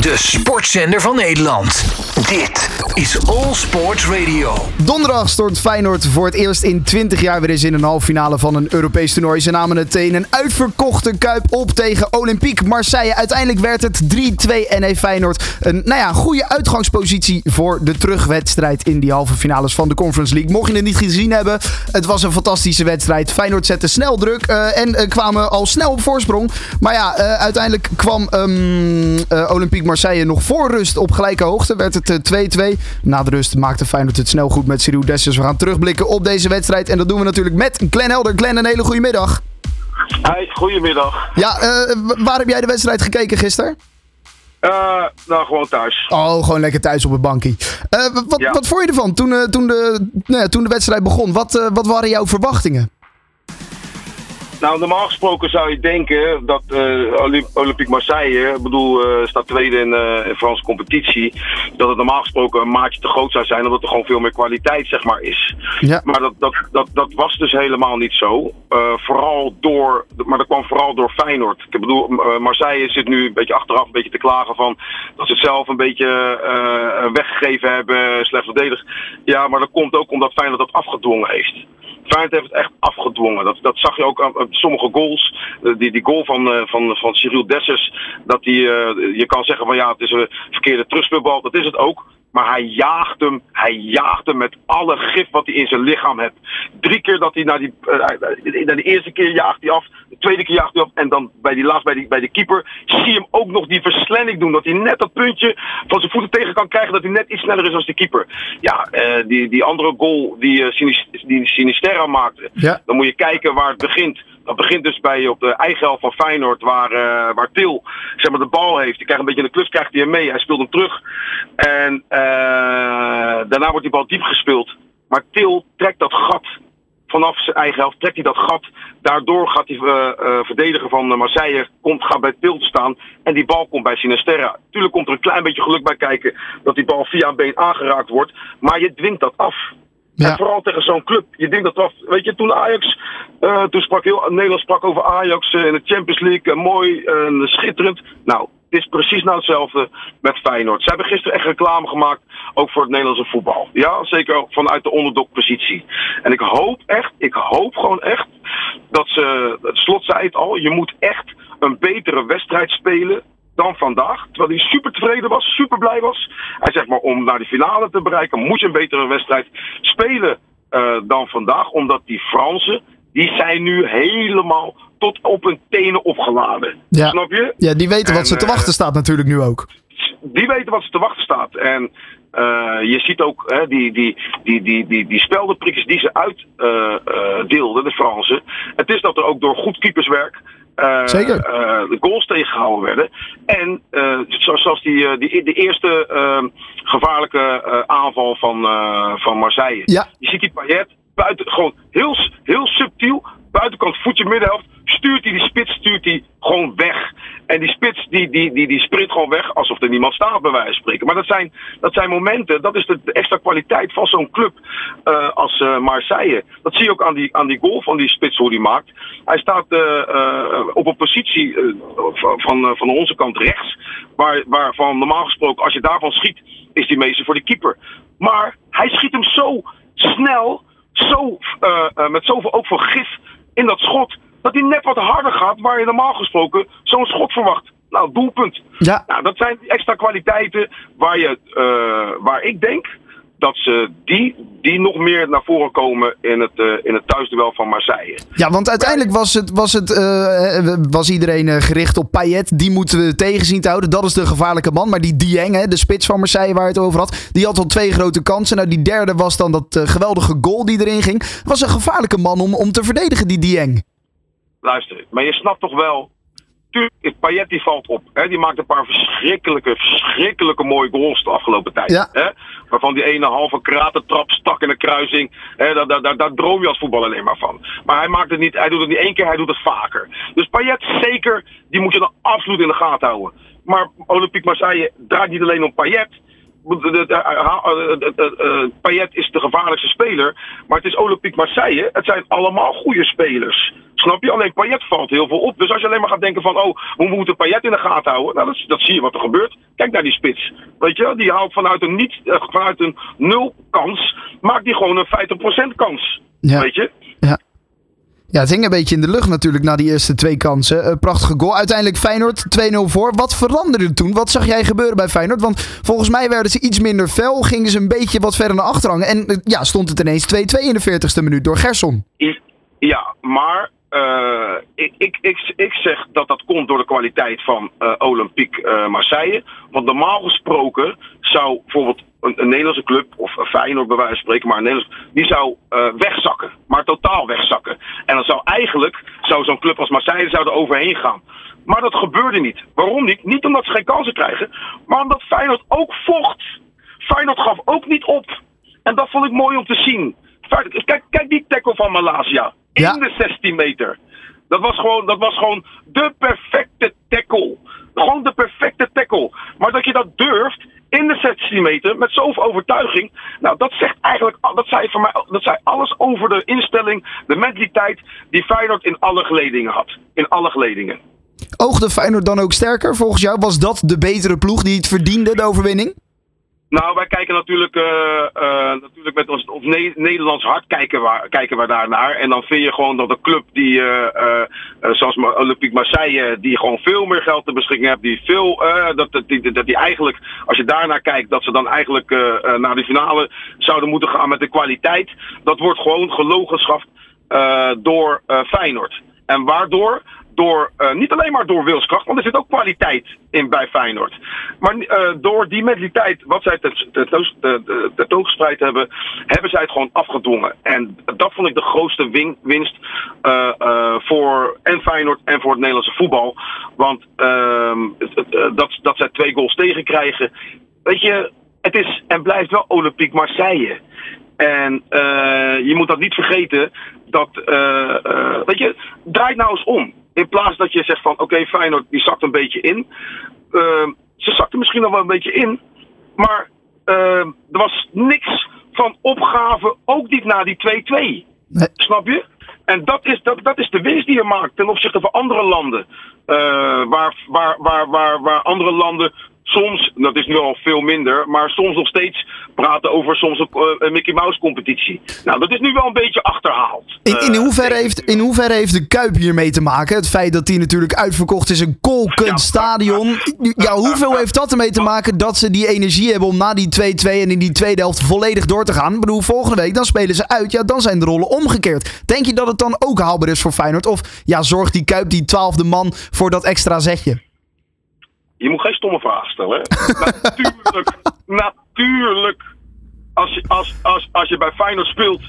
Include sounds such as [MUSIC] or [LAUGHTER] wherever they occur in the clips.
De sportzender van Nederland. Dit is All Sports Radio. Donderdag stort Feyenoord voor het eerst in 20 jaar weer eens in een halve finale van een Europees toernooi. Ze namen het in een uitverkochte kuip op tegen Olympique Marseille. Uiteindelijk werd het 3-2 en heeft Feyenoord een nou ja, goede uitgangspositie voor de terugwedstrijd in die halve finales van de Conference League. Mocht je het niet gezien hebben, het was een fantastische wedstrijd. Feyenoord zette snel druk uh, en uh, kwamen al snel op voorsprong. Maar ja, uh, uiteindelijk kwam um, Olympique Marseille nog voor rust op gelijke hoogte. Werd het 2-2. Na de rust maakte Feyenoord het snel goed met Cyril Dessers. We gaan terugblikken op deze wedstrijd. En dat doen we natuurlijk met Glenn Helder. Glenn, een hele goede middag. Hi, goedemiddag. Ja, uh, waar heb jij de wedstrijd gekeken gisteren? Uh, nou, gewoon thuis. Oh, gewoon lekker thuis op een bankie. Uh, wat, ja. wat vond je ervan toen, toen, de, nou ja, toen de wedstrijd begon? Wat, wat waren jouw verwachtingen? Nou, normaal gesproken zou je denken dat uh, Olympique Marseille, ik bedoel, uh, staat tweede in de uh, Franse competitie, dat het normaal gesproken een maatje te groot zou zijn, omdat er gewoon veel meer kwaliteit, zeg maar, is. Ja. Maar dat, dat, dat, dat was dus helemaal niet zo. vooral door, maar dat kwam vooral door Feyenoord. Ik bedoel, Marseille zit nu een beetje achteraf een beetje te klagen van dat ze het zelf een beetje weggegeven hebben, slecht verdedigd. Ja, maar dat komt ook omdat Feyenoord dat afgedwongen heeft. Feyenoord heeft het echt afgedwongen. Dat, dat zag je ook aan, sommige goals. Die, die goal van, uh, van, van Cyril Dessers. Dat die, uh, je kan zeggen van ja, het is een verkeerde terugspeelbal. Dat is het ook. Maar hij jaagt hem, hij jaagt hem met alle gif wat hij in zijn lichaam heeft. Drie keer dat hij naar die, uh, de eerste keer jaagt hij af, de tweede keer jaagt hij af. En dan bij die laatst bij, die, bij de keeper zie je hem ook nog die verslending doen. Dat hij net dat puntje van zijn voeten tegen kan krijgen, dat hij net iets sneller is als de keeper. Ja, uh, die, die andere goal die, uh, die Sinisterra maakte, ja. dan moet je kijken waar het begint. Dat begint dus bij op de eigen helft van Feyenoord, waar, uh, waar Til zeg maar, de bal heeft. Die krijgt een beetje een klus, krijgt hij hem mee. Hij speelt hem terug. En uh, daarna wordt die bal diep gespeeld. Maar Til trekt dat gat vanaf zijn eigen helft, trekt hij dat gat. Daardoor gaat die uh, verdediger van Marseille komt, gaat bij Til te staan. En die bal komt bij Sinisterra. Tuurlijk komt er een klein beetje geluk bij kijken dat die bal via een been aangeraakt wordt. Maar je dwingt dat af. En vooral tegen zo'n club. Je denkt dat af. Weet je, toen Ajax. Uh, toen sprak heel Nederland sprak over Ajax uh, in de Champions League. Uh, mooi en schitterend. Nou, het is precies nou hetzelfde met Feyenoord. Ze hebben gisteren echt reclame gemaakt. Ook voor het Nederlandse voetbal. Ja, zeker vanuit de onderdokpositie. En ik hoop echt, ik hoop gewoon echt. Dat ze. Slot zei het al. Je moet echt een betere wedstrijd spelen dan vandaag. Terwijl hij super tevreden was, super blij was. Hij zegt maar om naar de finale te bereiken moet je een betere wedstrijd spelen uh, dan vandaag. Omdat die Fransen, die zijn nu helemaal tot op hun tenen opgeladen. Ja. Snap je? Ja, die weten wat en, ze te wachten staat natuurlijk nu ook. Die weten wat ze te wachten staat. En uh, je ziet ook hè, die, die, die, die, die, die speldenprikjes die ze uitdeelden, uh, de Fransen. Het is dat er ook door goed keeperswerk uh, Zeker. Uh, de goals tegengehouden werden. En uh, zoals die, die, de eerste gevaarlijke aanval van, van Marseille. Ja. Je ziet die Payet buiten, gewoon heel, heel subtiel, buitenkant voetje middenhelft, stuurt hij die spits, stuurt hij gewoon weg. En die spits die, die, die, die sprint gewoon weg alsof er niemand staat bij wijze van spreken. Maar dat zijn, dat zijn momenten, dat is de, extra kwaliteit van zo'n club uh, als uh, Marseille. Dat zie je ook aan die, aan die goal van die spits hoe die maakt. Hij staat uh, op een positie van, van onze kant rechts. Waar, waarvan normaal gesproken als je daarvan schiet is die meester voor de keeper. Maar hij schiet hem zo snel, zo, met zoveel ook voor gif in dat schot dat hij net wat harder gaat waar je normaal gesproken zo'n schot verwacht. Nou, doelpunt. Ja. Nou, dat zijn die extra kwaliteiten waar, je, uh, waar ik denk dat ze die, die nog meer naar voren komen in het, uh, in het thuisduel van Marseille. Ja, want uiteindelijk was, het, was, het, uh, was iedereen gericht op Payet. Die moeten we tegenzien te houden. Dat is de gevaarlijke man. Maar die Dieng, hè, de spits van Marseille waar het over had, die had al twee grote kansen. Nou, die derde was dan dat geweldige goal die erin ging. Was een gevaarlijke man om, om te verdedigen, die Dieng. Luister, maar je snapt toch wel. Tuurlijk, Payet die valt op. Hè? Die maakt een paar verschrikkelijke, verschrikkelijke mooie goals de afgelopen tijd. Ja. Hè? Waarvan die ene halve kratentrap stak in de kruising. Hè? Daar, daar, daar, daar droom je als voetballer alleen maar van. Maar hij, maakt het niet, hij doet het niet één keer, hij doet het vaker. Dus Payet zeker, die moet je dan absoluut in de gaten houden. Maar Olympique Marseille draait niet alleen om Payet. Payet is de gevaarlijkste speler. Maar het is Olympique Marseille. Het zijn allemaal goede spelers. Snap je? Alleen Payet valt heel veel op. Dus als je alleen maar gaat denken van, oh, we moeten Payet in de gaten houden. Nou, dat, dat zie je wat er gebeurt. Kijk naar die spits. Weet je, die haalt vanuit een, niet, vanuit een nul kans, maakt die gewoon een 50% kans. Ja. Weet je? Ja. Ja, het hing een beetje in de lucht natuurlijk na die eerste twee kansen. Uh, prachtige goal. Uiteindelijk Feyenoord 2-0 voor. Wat veranderde toen? Wat zag jij gebeuren bij Feyenoord? Want volgens mij werden ze iets minder fel. Gingen ze een beetje wat verder naar achter hangen. En uh, ja, stond het ineens 2-2 in de 40ste minuut door Gerson. Ja, maar uh, ik, ik, ik, ik zeg dat dat komt door de kwaliteit van uh, Olympique Marseille. Want normaal gesproken zou bijvoorbeeld een, Nederlandse club, of Feyenoord bij wijze van spreken, maar een Nederlands, die zou wegzakken. Maar totaal wegzakken. En dan zou eigenlijk zou zo'n club als Marseille zou er overheen gaan. Maar dat gebeurde niet. Waarom niet? Niet omdat ze geen kansen krijgen, maar omdat Feyenoord ook vocht. Feyenoord gaf ook niet op. En dat vond ik mooi om te zien. Kijk, kijk die tackle van Malaysia. In de 16 meter. Dat was, gewoon, dat was gewoon de perfecte tackle. Gewoon de perfecte tackle. Maar dat je dat durft in de 16 meter met zoveel overtuiging. Nou, dat zegt eigenlijk dat zei voor mij, dat zei alles over de instelling, de mentaliteit die Feyenoord in alle geledingen had. In alle geledingen. Oogde Feyenoord dan ook sterker volgens jou? Was dat de betere ploeg die het verdiende, de overwinning? Nou, wij kijken natuurlijk, uh, natuurlijk met ons, ons Nederlands hart kijken we, kijken we daar naar. En dan vind je gewoon dat de club die, uh, zoals Olympique Marseille, die gewoon veel meer geld te beschikking heeft, die veel, dat, dat, die, dat die eigenlijk, als je daarnaar kijkt, dat ze dan eigenlijk naar de finale zouden moeten gaan met de kwaliteit. Dat wordt gewoon gelogenschap door Feyenoord. En waardoor? Door, uh, niet alleen maar door wilskracht, want er zit ook kwaliteit in bij Feyenoord. Maar uh, door die mentaliteit, wat zij tentoongespreid hebben, hebben zij het gewoon afgedwongen. En dat vond ik de grootste win winst uh, voor en Feyenoord en voor het Nederlandse voetbal. Want ehm, dat, dat zij twee goals tegenkrijgen. Weet je, het is en blijft wel Olympique Marseille. En je moet dat niet vergeten dat, weet je, draait nou eens om. In plaats dat je zegt van oké, okay, Feyenoord die zakt een beetje in. Uh, ze zakten misschien nog wel een beetje in. Maar uh, er was niks van opgave, ook niet na die 2-2. Snap je? En dat is, dat, dat is de winst die je maakt ten opzichte van andere landen. Uh, waar, waar, waar, waar, waar andere landen soms, dat is nu al veel minder, maar soms nog steeds praten over soms een, uh, Mickey Mouse competitie. Nou, dat is nu wel een beetje achterhaald. In, in, hoeverre, heeft, in hoeverre heeft de Kuip hiermee te maken? Het feit dat die natuurlijk uitverkocht is, een kolkend stadion. Ja, hoeveel heeft dat ermee te maken dat ze die energie hebben om na die 2-2 en in die tweede helft volledig door te gaan? Ik bedoel, volgende week dan spelen ze uit, ja, dan zijn de rollen omgekeerd. Denk je dat het dan ook haalbaar is voor Feyenoord? Of ja, zorgt die Kuip, die twaalfde man, voor dat extra zetje? Je moet geen stomme vragen stellen. [LAUGHS] natuurlijk, natuurlijk. Als je, als, als, als je bij Feyenoord speelt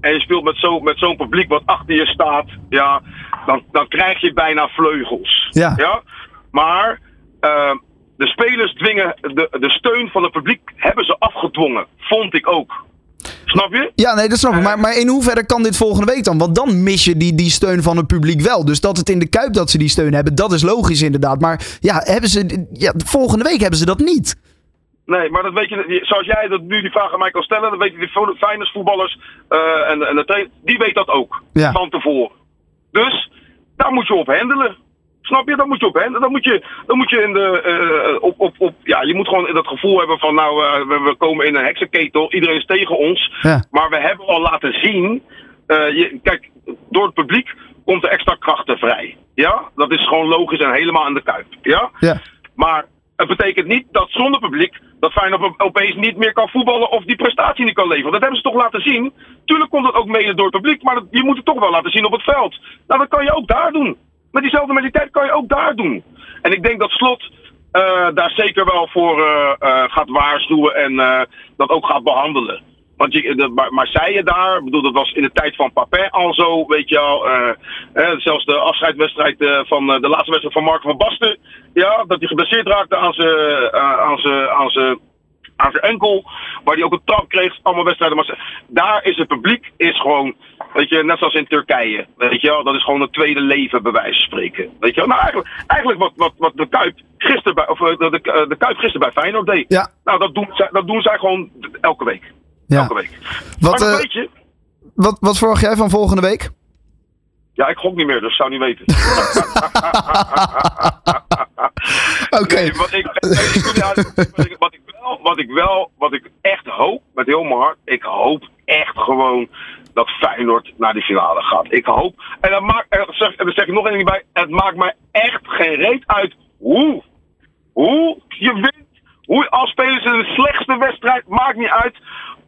en je speelt met zo'n met zo'n publiek wat achter je staat, ja, dan, dan krijg je bijna vleugels. Ja. ja? Maar uh, de spelers dwingen, de, de steun van het publiek hebben ze afgedwongen. Vond ik ook. Snap je? Ja, nee, dat snap ik. Maar, maar in hoeverre kan dit volgende week dan? Want dan mis je die, die steun van het publiek wel. Dus dat het in de Kuip dat ze die steun hebben, dat is logisch inderdaad. Maar ja, hebben ze, ja, volgende week hebben ze dat niet. Nee, maar dat weet je, zoals jij dat nu die vraag aan mij kan stellen, dan weten die fijne voetballers uh, en, en de trainer, die weet dat ook ja. van tevoren. Dus daar moet je op handelen. Snap je? Dan moet je op hen. Dan moet je, dan moet je in de, uh, op, op, op, ja, je moet gewoon dat gevoel hebben van, nou, uh, we, we, komen in een heksenketel, iedereen is tegen ons. Ja. Maar we hebben al laten zien, uh, je, kijk, door het publiek komt er extra krachten vrij. Ja, dat is gewoon logisch en helemaal aan de kuip. Ja, ja. maar het betekent niet dat zonder publiek dat Feyenoord opeens niet meer kan voetballen of die prestatie niet kan leveren. Dat hebben ze toch laten zien. Tuurlijk komt dat ook mede door het publiek, maar dat, je moet het toch wel laten zien op het veld. Nou, dat kan je ook daar doen. Maar diezelfde mentaliteit kan je ook daar doen. En ik denk dat Slot uh, daar zeker wel voor uh, uh, gaat waarschuwen en dat ook gaat behandelen. Want je, de, Marseille daar, bedoel, dat was in de tijd van Papin al zo, weet je al. zelfs de afscheidswedstrijd van de laatste wedstrijd van Mark van Basten. Ja, dat hij geblesseerd raakte aan zijn aan aan zijn enkel. Waar hij ook een trap kreeg. Allemaal wedstrijden. Maar daar is het publiek is gewoon, weet je, net zoals in Turkije. Weet je wel, dat is gewoon een tweede leven bij wijze van spreken. Weet je wel, nou eigenlijk, eigenlijk wat, wat, wat de Kuip gisteren bij, of eh, de, de, de Kuip gisteren bij Feyenoord deed. Ja. Nou, dat doen, zij, dat doen zij gewoon elke week. Ja. Elke week. Wat, maar eh, weet je, Wat, wat verwacht jij van volgende week? ja, ik gok niet meer, dus zou niet weten. Oké. Nee, wat, ik, wat, ik, ik wel, wat ik echt hoop, met heel mijn hart, ik hoop echt gewoon dat Feyenoord naar die finale gaat. Ik hoop, en dat maakt, en zeg, en dan zeg ik nog één ding bij, het maakt mij echt geen reet uit hoe, hoe je wint, hoe als spelers in de slechtste wedstrijd, maakt niet uit,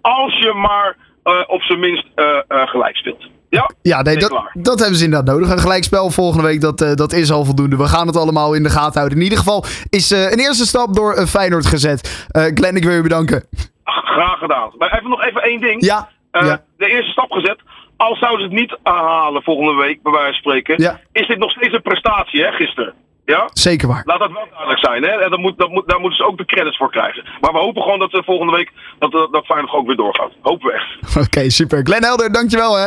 als je maar eh, op zijn minst eh, eh, gelijk speelt. Ja, Ja, nee, dat, klaar. dat hebben ze inderdaad nodig. Een gelijkspel volgende week, dat, eh, dat is al voldoende. We gaan het allemaal in de gaten houden. In ieder geval is eh, een eerste stap door eh, Feyenoord gezet. Glenn, ik wil je bedanken. Graag gedaan. Maar even nog even één ding. Ja, ja. De eerste stap gezet. Al zouden ze het niet halen volgende week, bij wijze van spreken. Ja. Is dit nog steeds een prestatie, hè, gisteren? Ja? zeker waar. Laat dat wel duidelijk zijn, hè? En dan moet, dat moet, daar moeten ze ook de credits voor krijgen. Maar we hopen gewoon dat ze volgende week dat, dat, dat Feyenoord ook weer doorgaat. Hopen we echt. [LAUGHS] Oké, super. Glenn Helder, dankjewel hè.